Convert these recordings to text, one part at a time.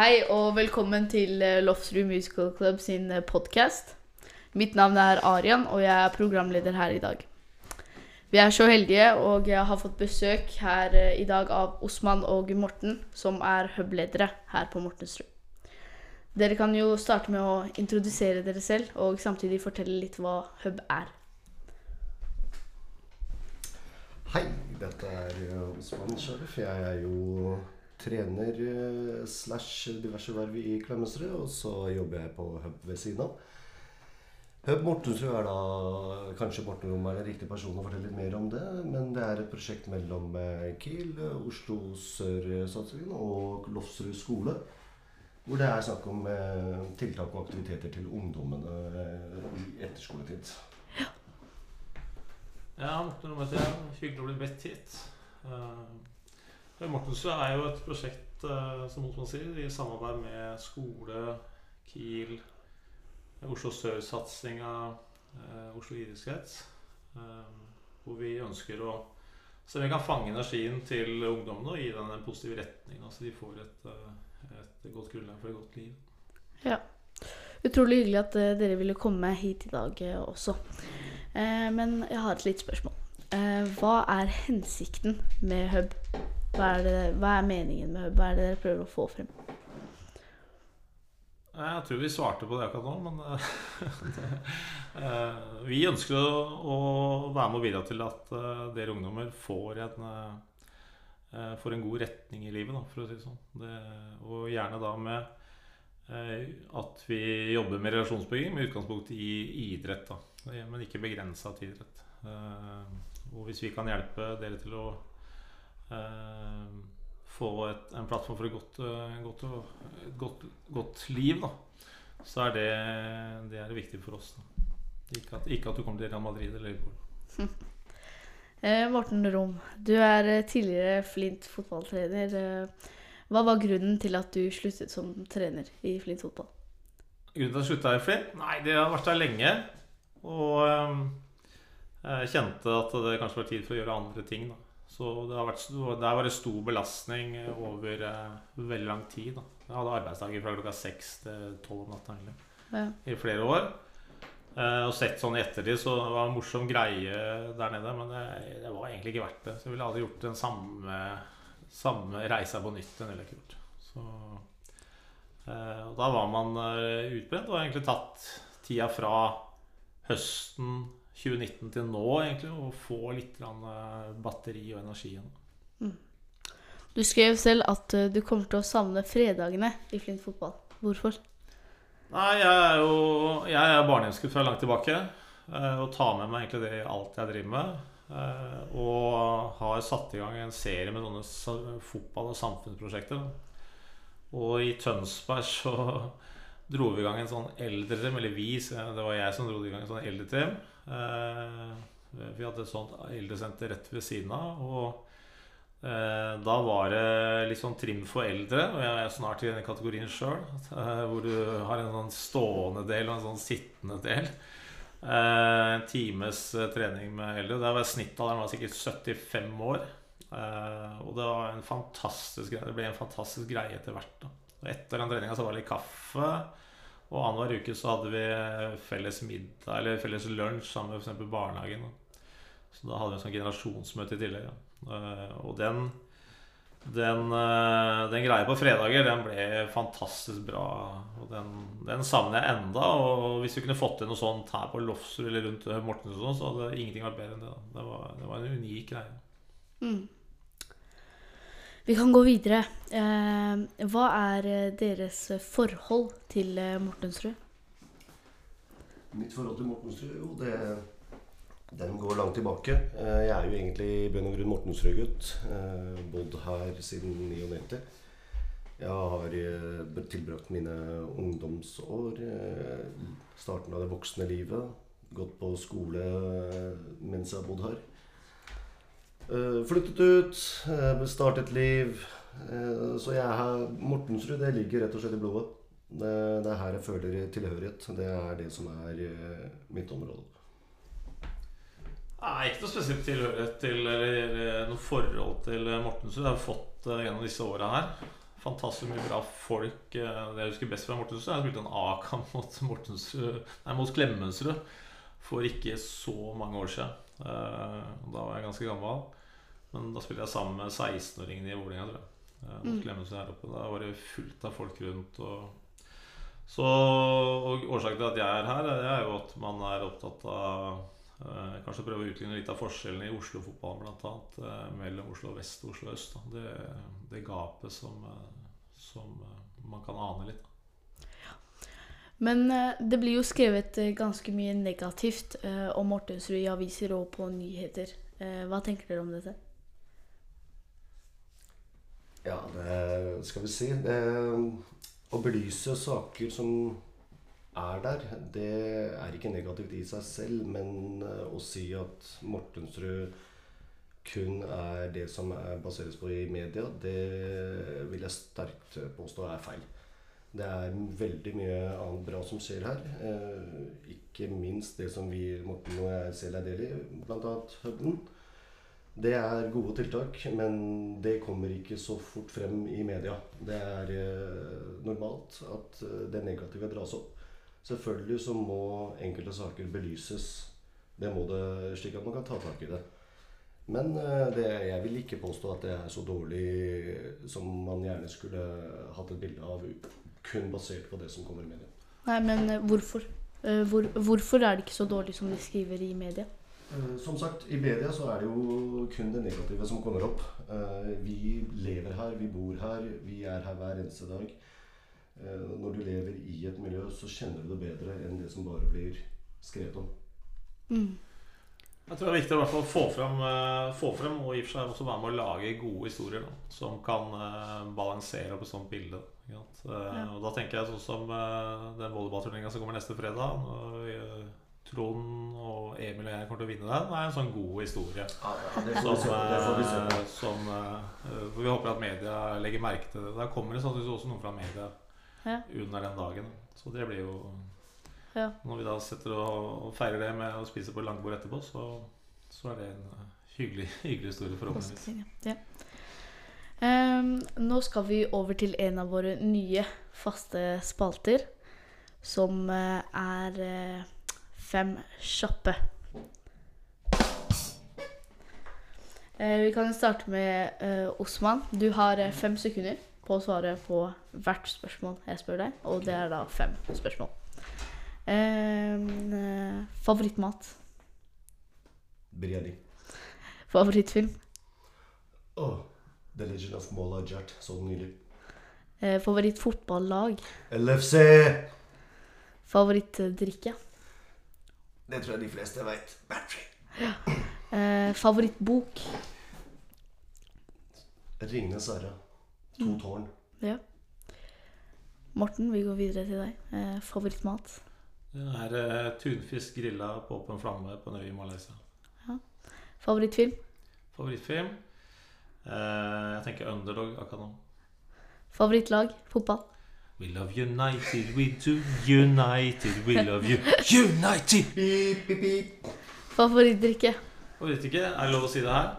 Hei og velkommen til eh, Lofsrud Musical Club sin podkast. Mitt navn er Arian, og jeg er programleder her i dag. Vi er så heldige, og jeg har fått besøk her eh, i dag av Osman og Morten, som er hub-ledere her på Mortensrud. Dere kan jo starte med å introdusere dere selv, og samtidig fortelle litt hva hub er. Hei, dette er eh, Osman Sharif. Jeg er jo trener eh, slash diverse verv i Klemetsrud, og så jobber jeg på Hub ved siden av. Hub Mortensrud er da Kanskje Morten Rom er den riktige personen å fortelle litt mer om det, men det er et prosjekt mellom eh, Kiel, Oslo Sør-satsingen og Lofsrud skole. Hvor det er snakk om eh, tiltak og aktiviteter til ungdommene i etterskoletid. Ja, Morten Rom heter jeg. Hyggelig å bli bedt hit. Mortensrud er jo et prosjekt eh, som man sier, i samarbeid med skole, Kiel, Oslo Sør-satsinga, eh, Oslo idrettskrets. Eh, hvor vi ønsker å så vi kan fange energien til ungdommene og gi dem en positiv retning. Så de får et, et godt grunnlag for et godt liv. Ja. Utrolig hyggelig at dere ville komme hit i dag også. Men jeg har et lite spørsmål. Hva er hensikten med Hub? Hva er, det, hva er meningen med Hva er det dere prøver å få frem? Jeg tror vi svarte på det akkurat nå, men uh, vi ønsker å, være med og bidra til at uh, dere ungdommer får en, får en, god retning i livet, for å si det sånn. Det, og gjerne da med at vi jobber med relasjonsbygging med utgangspunkt i idrett, da, men ikke begrensa til idrett. og hvis vi kan hjelpe dere til å Eh, få et, en plattform for et godt, eh, godt, godt, godt liv, da, så er det, det er viktig for oss. Ikke at, ikke at, du kommer til Real Madrid eller Liverpool. eh, Morten Rom, du er eh, tidligere Flint fotballtrener. Hva var grunnen til at du sluttet som trener i Flint fotball? Grunnen til at jeg slutta i Flint? Nei, det har vært der lenge. Og jeg kjente at det kanskje var tid for å gjøre andre ting. da så det har vært, der var det stor belastning over uh, veldig lang tid. Da. Jeg hadde arbeidsdager fra klokka seks til tolv om natta ja. i flere år. Uh, og sett sånn i ettertid, så det var en morsom greie der nede. Men det, det, var egentlig ikke verdt det. Så jeg ville aldri gjort den samme, samme reisa på nytt. enn jeg ikke gjort. Så, uh, og da var man utbrent og egentlig tatt tida fra høsten 2019 til nå, egentlig, å få litt eh, batteri og energi igjen. Mm. Du skrev selv at eh, du kommer til å savne fredagene i Flint fotball. Hvorfor? Nei, jeg er jo jeg er barnehjemsgutt fra langt tilbake. Eh, og tar med meg egentlig det i alt jeg driver med. Og har satt i gang en serie med sånne fotball- og samfunnsprosjekter. Og i Tønsberg så dro vi i gang en sånn eldretrim. Eller vi, det var jeg som dro i gang en sånn eldretrim. Eh, vi hadde et sånt eldresenter rett ved siden av. Og eh, da var det litt sånn trim for eldre, og jeg er snart i denne kategorien sjøl. Eh, hvor du har en sånn stående del og en sånn sittende del. En times trening med eldre. Der var snittalderen var sikkert 75 år. Og det var en fantastisk greie. Det ble en fantastisk greie etter hvert. Da. Etter den treninga så var det litt kaffe. Og annenhver uke så hadde vi felles middag eller felles lunsj sammen med f.eks. barnehagen. Så da hadde vi en sånn generasjonsmøte i tillegg. Ja. Eh, og den, den, eh, den, greia på fredager, den ble fantastisk bra. Og den, den savner jeg enda. Og hvis vi kunne fått til noe sånt her på Lofsrud eller rundt Mortensson, så hadde ingenting vært bedre enn det. Det var, det var, en unik greie. Mm. Vi kan gå videre. Eh, hva er eh, deres forhold til eh, Mortensrud? Mitt forhold til Mortensrud, jo, det den går langt tilbake. Jeg er jo egentlig i bunn og grunn Mortensrud-gutt. Bodd her siden 99. Jeg har tilbrakt mine ungdomsår, starten av det voksne livet, gått på skole mens jeg har bodd her. Uh, flyttet ut, uh, startet liv. Uh, så jeg har Mortensrud det ligger rett og slett i blodet. Det, det er her jeg føler tilhørighet. Det er det som er mitt område. Nei, ikke noe spesielt tilhørighet til eller, noe forhold til Mortensrud. Jeg har fått gjennom disse åra her. fantastisk mye bra folk. Eh, Det jeg husker best fra Mortensrud, jeg spilte en A-kamp mot, Mortensrud- nei, mot Klemetsrud for ikke så mange år siden. Eh, Da var jeg ganske gammel. Men da spilte jeg sammen med 16-åringene i Vålerenga, tror jeg. Eh, Mm. Da var det fullt av folk rundt. Og så og Årsaken til at jeg er her, er jo at man er opptatt av eh, Kanskje prøve å utligne litt av forskjellene i Oslo-fotballen bl.a. Eh, mellom Oslo vest og Oslo øst. Da. Det, det gapet som, som man kan ane litt. Men eh, det blir jo skrevet eh, ganske mye negativt eh, om Mortensrud i aviser og på nyheter. Hva tenker dere om dette? Ja, det skal vi si. Det, å belyse saker som er der, det er ikke negativt i seg selv. Men å si at Mortensrud kun er det som er baseres på i media, det vil jeg sterkt påstå er feil. Det er veldig mye annet bra som skjer her. Eh, ikke minst det som vi, Morten og jeg selv er del i, bl.a. Hubben. Det er gode tiltak, men det kommer ikke så fort frem i media. Det er eh, normalt at eh, det negative dras opp. Selvfølgelig så må enkelte saker belyses. Det må det, slik at man kan ta tak i det. Men eh, det, jeg vil ikke påstå at det er så dårlig som man gjerne skulle hatt et bilde av, kun basert på det som kommer i media. Nei, men eh, hvorfor? Eh, hvor, hvorfor er det ikke så dårlig som de skriver i media? Eh, Som sagt, i media så er det jo kun det negative som kommer opp. Vi lever her, vi bor her, vi er her hver eneste dag. Når du lever i et miljø, så kjenner du det bedre enn det som bare blir skrevet om. Mm. Jeg tror det er viktig å hvert fall få frem, eh, få frem og i og for seg også være med å lage gode historier da, som kan eh, balansere opp et sånt bilde. Ikke sant? Eh, Ja. Og da tenker jeg sånn som den volleyballturneringa som kommer neste fredag. Når Trond og Emil og jeg kommer til å vinne den. Det er en sånn god historie. Som, får vi. Det får vi som hvor Vi håper at media legger merke til det. Der kommer det sannsynligvis også noen fra media Ja. under den dagen. Så det blir jo Ja. Når vi da setter og, feirer det med å spise på langbord etterpå, så, så er det en eh, hyggelig, hyggelig historie, forhåpentligvis. Ja. Um, nå skal vi over til en av våre nye faste spalter, som eh, er eh, Fem kjappe. Vi kan starte med uh, Osman. Du har fem sekunder på å svare på hvert spørsmål jeg spør deg, og det er da fem spørsmål. Ehm, eh, favorittmat? Biryani. Favorittfilm? Oh, The Legend of Mola Jart, så den nylig. Eh, favorittfotballag? LFC! Favorittdrikke? Det tror jeg de fleste vet. Battery. Eh, favorittbok? Ringenes herre. To Mm. tårn. Ja. Morten, vi går videre til deg. Eh, favorittmat? Det er uh, tunfisk grilla på åpen flamme på en øy i Malaysia. Favorittfilm? Favorittfilm? Uh, jeg tenker Underdog akkurat nå. Favorittlag? Fotball? We love United, we do United, we love you United! Beep, beep, beep. Favorittdrikke? Favorittdrikke? Er det lov å si det her?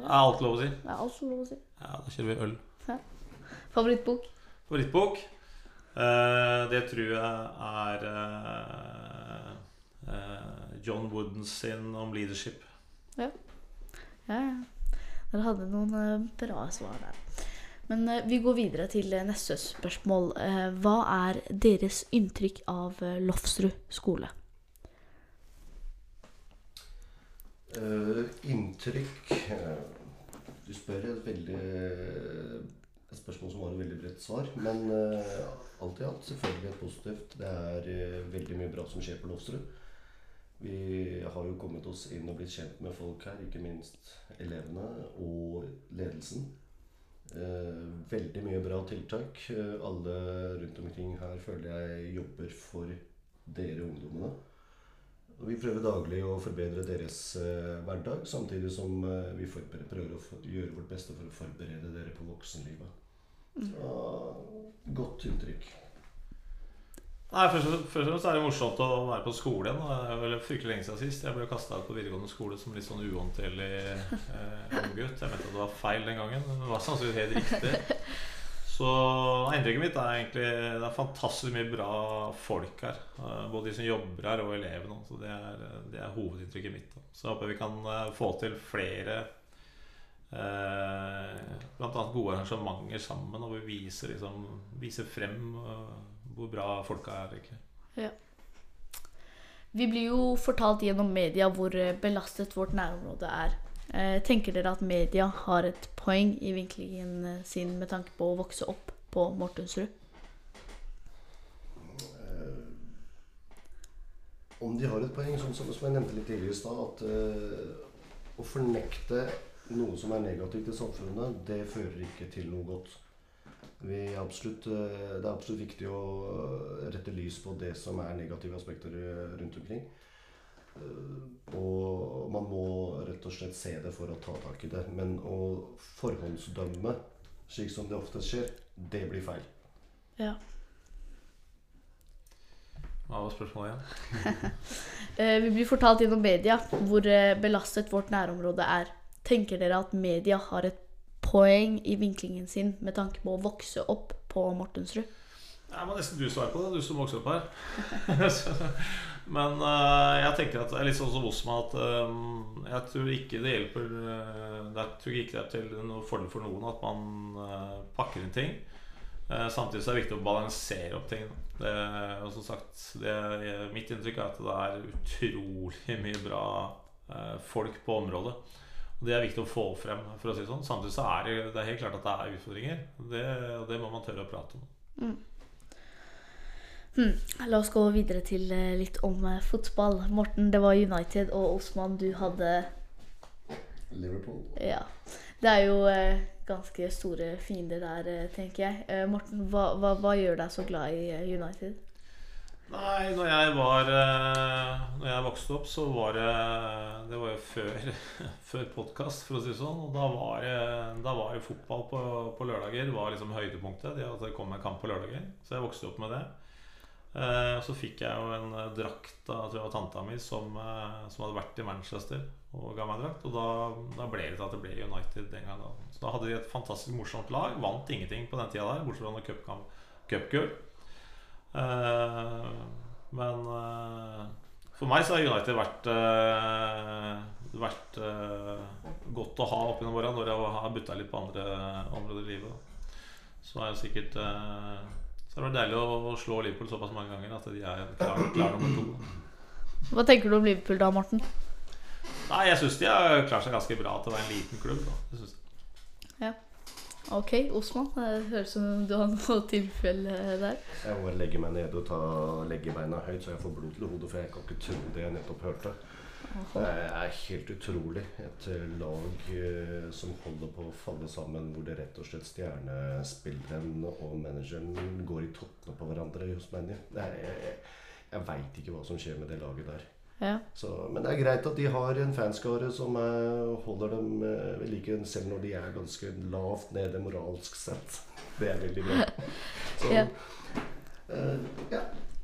Er alt lov å si? Det er alt lov å si. Ja, da kjører vi øl. Favorittbok? Favorittbok? Eh, det tror jeg er eh, eh, John Wooden sin om leadership. Ja, ja. Dere hadde noen bra svar der. Men vi går videre til neste spørsmål. Eh, hva er deres inntrykk av Lofsrud skole? Uh, inntrykk Du spør et veldig et spørsmål som var et veldig bredt svar. Men uh, alt i alt selvfølgelig et positivt. Det er uh, veldig mye bra som skjer på Lofsrud. Vi har jo kommet oss inn og blitt kjent med folk her, ikke minst elevene og ledelsen. Uh, veldig mye bra tiltak. Alle rundt omkring her føler jeg jobber for dere ungdommene. Og vi prøver daglig å forbedre deres eh, hverdag, samtidig som eh, vi prøver å gjøre vårt beste for å forberede dere på voksenlivet. Så godt inntrykk. Nei, først, og- først og fremst er det morsomt å være på skole igjen. Det er vel fryktelig lenge siden sist. Jeg ble kastet ut på videregående skole som litt sånn uhåndterlig eh, unggutt. Jeg mente at det var feil den gangen, men det var sannsynligvis helt riktig. Så inntrykket mitt er egentlig det er fantastisk mye bra folk her. Eh, Både de som jobber her, og elevene. Så det er, det er hovedinntrykket mitt. da. Så jeg håper vi kan eh, få til flere eh, Blant annet gode arrangementer sammen, og vi viser, liksom, viser frem eh, hvor bra folka er. egentlig. Vi blir jo fortalt gjennom media hvor eh, belastet vårt nærområde er. Eh, tenker dere at media har et poeng i vinklingen sin med tanke på å vokse opp på Mortensrud? Eh, om de har et poeng, sånn som, som jeg nevnte litt tidligere i stad, at å fornekte noe som er negativt i samfunnet, det fører ikke til noe godt. Vi er absolutt, eh, det er absolutt viktig å eh, rette lys på det som er negative aspekter eh, rundt omkring. Eh, Og man må rett og slett se det for å ta tak i det. Men å forhåndsdømme, slik som det ofte skjer, det blir feil. Ja. Hva var spørsmålet igjen? Eh, vi blir fortalt gjennom media hvor belastet vårt nærområde er. Tenker dere at media har et poeng i vinklingen sin med tanke på å vokse opp på Mortensrud? Det må nesten du svare på det, du som vokste opp her. Men uh, jeg tenker at det er litt sånn som Osman at eh, jeg tror ikke det hjelper uh, Jeg tror ikke det er til noe fordel for noen at man uh, pakker inn ting. Eh, samtidig så er det viktig å balansere opp ting. Det, og som sagt, det, mitt inntrykk er at det er utrolig mye bra eh, folk på området. Og Det er viktig å få frem. for å si det sånn Samtidig så er det, det er helt klart at det er utfordringer. Det, og det må man tørre å prate om. Hmm. La oss gå videre til eh, litt om eh, fotball. Morten, det var United, og Osman, du hadde Liverpool. Ja. Det er jo eh, ganske store fiender der, tenker jeg. Eh, Morten, hva, hva, hva gjør deg så glad i United? Nei, når jeg var eh, Når jeg vokste opp, så var det Det var jo før, før podkast, for å si det sånn. Og da var det, da var det fotball på, på lørdager. Var liksom høydepunktet. Det at det kom en kamp på lørdager. Så jeg vokste opp med det. Eh, Så fikk jeg jo en drakt av tror jeg tanta mi som, eh, som hadde vært i Manchester og ga meg drakt. Og da, da ble det til at det ble United den gangen. Da. Så da hadde de et fantastisk morsomt lag. Vant ingenting på den tida der, bortsett fra noen cupgull. Eh, men eh, for meg så har United vært eh, vært eh, godt å ha opp gjennom åra når jeg har butta litt på andre områder i livet. Så er det sikkert eh, Så det vært deilig å slå Liverpool såpass mange ganger at de er klar, klar nummer to. Hva tenker du om Liverpool da, Morten? Nei, jeg syns de har klart seg ganske bra til å være en liten klubb. Da. Det synes jeg. Ok, Osman. Det høres ut som du har noe tilfelle der. Jeg må legge meg nede og ta, legge beina høyt, så jeg får blod til hodet. For jeg kan ikke tro det jeg nettopp hørte. Det er helt utrolig. Et eh, lag eh, som holder på å falle sammen, hvor det rett og slett stjernespilleren og manageren går i tottene på hverandre hos ManU. Jeg, jeg, jeg veit ikke hva som skjer med det laget der. Ja. Så, men det er greit at de har en fanskare som er, holder dem eh, ved like, selv når de er ganske lavt nede moralsk sett. Det er veldig bra. Så, Ja. Uh, ja.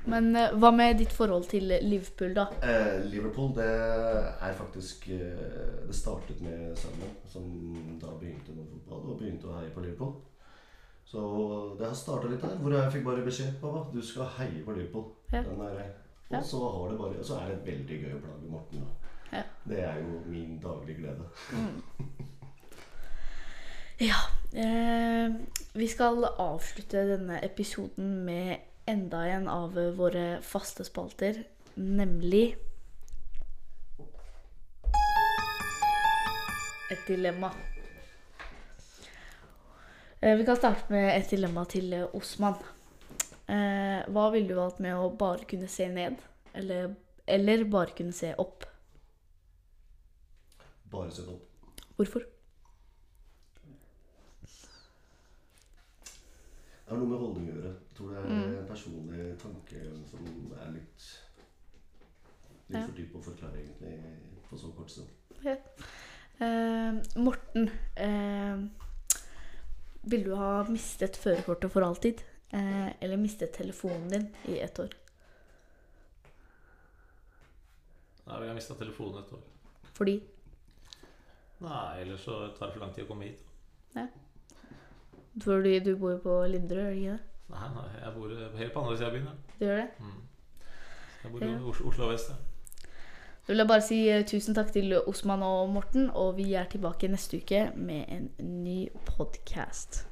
Men uh, hva med ditt forhold til Liverpool, da? Uh, Liverpool, det er faktisk Det startet med sønnen, som da begynte med fotball og begynte å heie på Liverpool. Så det har starta litt der, hvor jeg fikk bare beskjed pappa, du skal heie på Liverpool. Ja. Den er, Ja. og så, har det bare, så er det veldig gøy å plage Morten. Ja. Det er jo min daglige glede. Ja. Eh, vi skal avslutte denne episoden med enda en av våre faste spalter, nemlig Et dilemma. Eh, vi kan starte med et dilemma til Osman. Eh, hva ville du valgt med å bare kunne se ned, eller, eller bare kunne se opp? Bare se opp. Hvorfor? Det har noe med holdning å gjøre. Jeg tror det er Mm. en personlig tanke som er litt Litt Ja. for dyp å forklare, egentlig, på så kort stund. Eh, Morten, eh, vil du ha mistet førerkortet for alltid? Eh, eller mistet telefonen din i ett år? Nei, vil jeg mista telefonen et år. Fordi Nei, ellers så tar det for lang tid å komme hit. Ja. Fordi du bor jo på Linderud, gjør du ikke det? Nei, nei, jeg bor helt på andre sida av byen. Ja. Du gjør det? Mm. Jeg bor i Ja. Oslo, Oslo vest. Ja. Da vil jeg bare si eh, tusen takk til Osman og Morten, og vi er tilbake neste uke med en ny podkast.